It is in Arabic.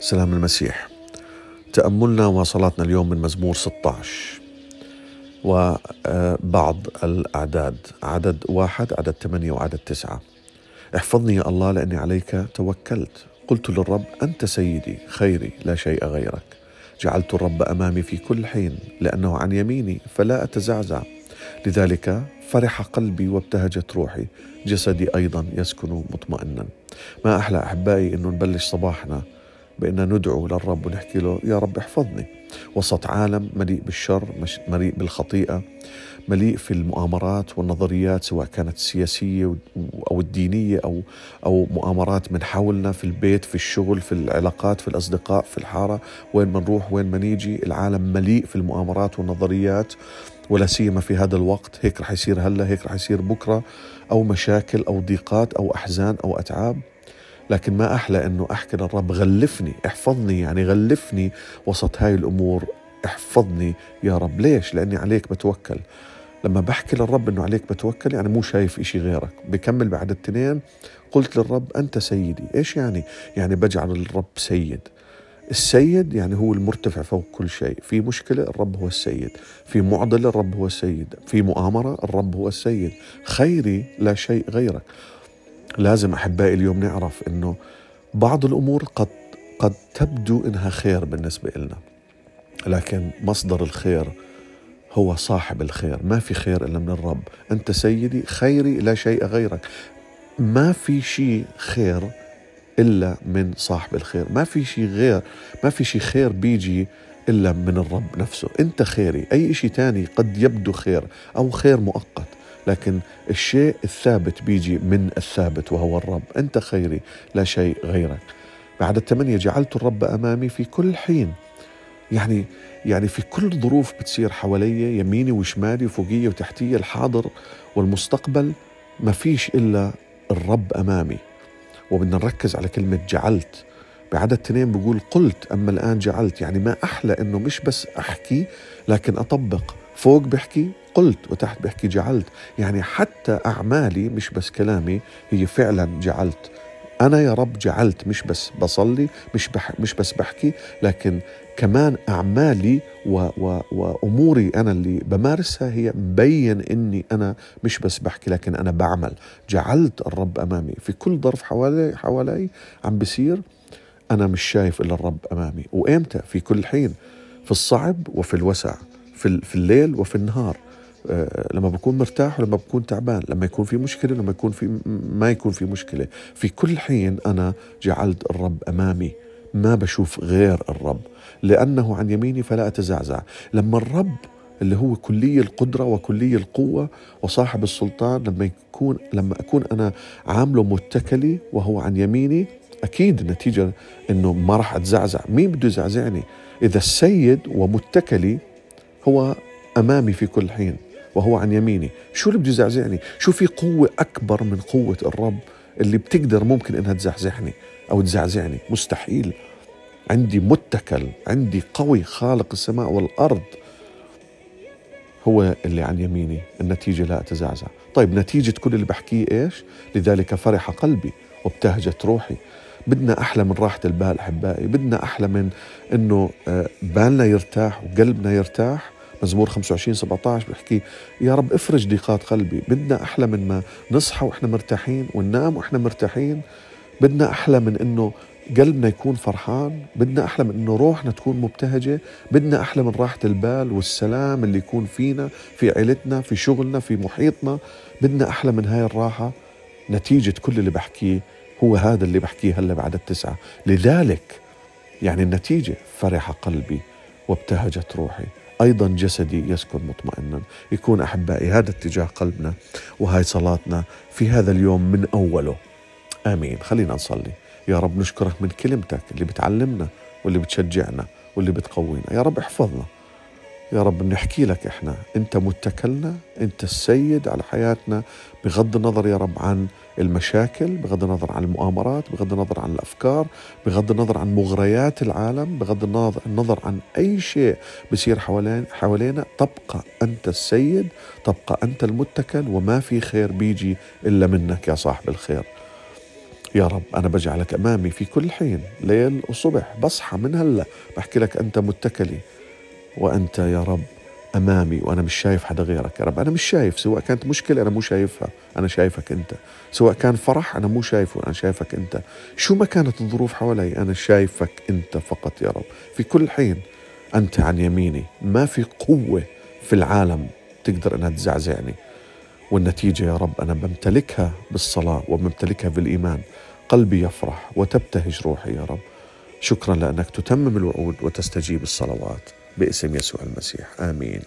سلام المسيح. تأملنا وصلاتنا اليوم من مزمور 16 وبعض الأعداد عدد واحد عدد ثمانية وعدد تسعة. احفظني يا الله لأني عليك توكلت. قلت للرب أنت سيدي خيري لا شيء غيرك. جعلت الرب أمامي في كل حين لأنه عن يميني فلا أتزعزع. لذلك فرح قلبي وابتهجت روحي. جسدي أيضا يسكن مطمئنا. ما أحلى أحبائي أنه نبلش صباحنا بأن ندعو للرب ونحكي له يا رب احفظني. وسط عالم مليء بالشر مليء بالخطيئة مليء في المؤامرات والنظريات سواء كانت السياسية أو الدينية أو أو مؤامرات من حولنا في البيت في الشغل في العلاقات في الأصدقاء في الحارة وين ما نروح وين ما نيجي العالم مليء في المؤامرات والنظريات ولا سيما في هذا الوقت هيك رح يصير هلا هيك رح يصير بكرة أو مشاكل أو ضيقات أو أحزان أو أتعاب. لكن ما أحلى إنه أحكي للرب غلفني احفظني يعني غلفني وسط هاي الأمور احفظني يا رب. ليش؟ لأني عليك بتوكل. لما بحكي للرب إنه عليك بتوكل يعني مو شايف إشي غيرك. بكمل بعد التنين قلت للرب أنت سيدي. إيش يعني؟ يعني بجعل الرب سيد. السيد يعني هو المرتفع فوق كل شيء. في مشكلة الرب هو السيد. في معضلة الرب هو السيد. في مؤامرة الرب هو السيد. خيري لا شيء غيرك. لازم أحبائي اليوم نعرف أنه بعض الأمور قد قد تبدو إنها خير بالنسبة لنا لكن مصدر الخير هو صاحب الخير. ما في خير إلا من الرب. أنت سيدي خيري لا شيء غيرك. ما في شيء خير إلا من صاحب الخير. ما في شيء غير ما في شيء خير بيجي إلا من الرب نفسه. أنت خيري. أي شيء تاني قد يبدو خير أو خير مؤقت. لكن الشيء الثابت بيجي من الثابت وهو الرب. أنت خيري لا شيء غيرك. بعد الثمانية جعلت الرب أمامي في كل حين. يعني يعني في كل ظروف بتصير حوالي يميني وشمالي وفوقية وتحتية الحاضر والمستقبل ما فيش إلا الرب أمامي. وبدنا نركز على كلمة جعلت. بعدد اثنين بقول قلت أما الآن جعلت. يعني ما أحلى أنه مش بس أحكي لكن أطبق. فوق بحكي قلت وتحت بحكي جعلت. يعني حتى أعمالي مش بس كلامي هي فعلا جعلت. أنا يا رب جعلت مش بس بصلي مش بح مش بس بحكي لكن كمان أعمالي و و وأموري أنا اللي بمارسها هي مبين إني أنا مش بس بحكي لكن أنا بعمل. جعلت الرب أمامي. في كل ظرف حوالي حوالي عم بصير أنا مش شايف إلا الرب أمامي. وإمتى؟ في كل حين. في الصعب وفي الوسع. في, في الليل وفي النهار. لما بكون مرتاح ولما بكون تعبان لما يكون في مشكلة لما يكون في ما يكون في مشكلة. في كل حين أنا جعلت الرب أمامي ما بشوف غير الرب لأنه عن يميني فلا أتزعزع. لما الرب اللي هو كلي القدرة وكلي القوة وصاحب السلطان لما يكون لما أكون أنا عامله متكلي وهو عن يميني أكيد النتيجة إنه ما راح أتزعزع. مين بده يزعزعني؟ إذا السيد ومتكلي هو أمامي في كل حين. وهو عن يميني. شو اللي بده يزعزعني؟ شو في قوة أكبر من قوة الرب اللي بتقدر ممكن إنها تزعزعني أو تزعزعني؟ مستحيل. عندي متكل عندي قوي خالق السماء والأرض. هو اللي عن يميني. النتيجة لا أتزعزع طيب نتيجة كل اللي بحكيه إيش؟ لذلك فرح قلبي وابتهجت روحي. بدنا أحلى من راحة البال أحبائي. بدنا أحلى من أنه آه، بالنا يرتاح وقلبنا يرتاح. مزمور 25 17 بيحكي يا رب افرج ضيقات قلبي بدنا أحلى من ما نصحى وإحنا مرتاحين وننام وإحنا مرتاحين بدنا أحلى من إنه قلبنا يكون فرحان بدنا أحلى من إنه روحنا تكون مبتهجة بدنا أحلى من راحة البال والسلام اللي يكون فينا في عيلتنا في شغلنا في محيطنا بدنا أحلى من هاي الراحة. نتيجة كل اللي بحكيه هو هذا اللي بحكيه هلا بعد التسعة. لذلك يعني النتيجة فرح قلبي وابتهجت روحي. أيضا جسدي يسكن مطمئنا. يكون أحبائي هذا اتجاه قلبنا وهاي صلاتنا في هذا اليوم من أوله. آمين. خلينا نصلي. يا رب نشكرك من كلمتك اللي بتعلمنا واللي بتشجعنا واللي بتقوينا. يا رب احفظنا. يا رب بنحكي لك إحنا. أنت متكلنا أنت السيد على حياتنا بغض النظر يا رب عن المشاكل بغض النظر عن المؤامرات بغض النظر عن الأفكار بغض النظر عن مغريات العالم بغض النظر عن أي شيء بصير حوالين حوالينا. تبقى أنت السيد تبقى أنت المتكل وما في خير بيجي إلا منك يا صاحب الخير. يا رب أنا بجعلك أمامي في كل حين ليل وصبح بصحى من هلأ بحكي لك أنت متكلي. وأنت يا رب أمامي وأنا مش شايف حدا غيرك يا رب. أنا مش شايف سواء كانت مشكلة أنا مو شايفها أنا شايفك أنت. سواء كان فرح أنا مو شايفه أنا شايفك أنت. شو ما كانت الظروف حوالي أنا شايفك أنت فقط يا رب. في كل حين أنت عن يميني. ما في قوة في العالم تقدر أنها تزعزعني. والنتيجة يا رب أنا بمتلكها بالصلاة وبمتلكها بالإيمان. قلبي يفرح وتبتهج روحي يا رب. شكرا لأنك تتمم الوعود وتستجيب الصلوات. باسم يسوع المسيح. آمين.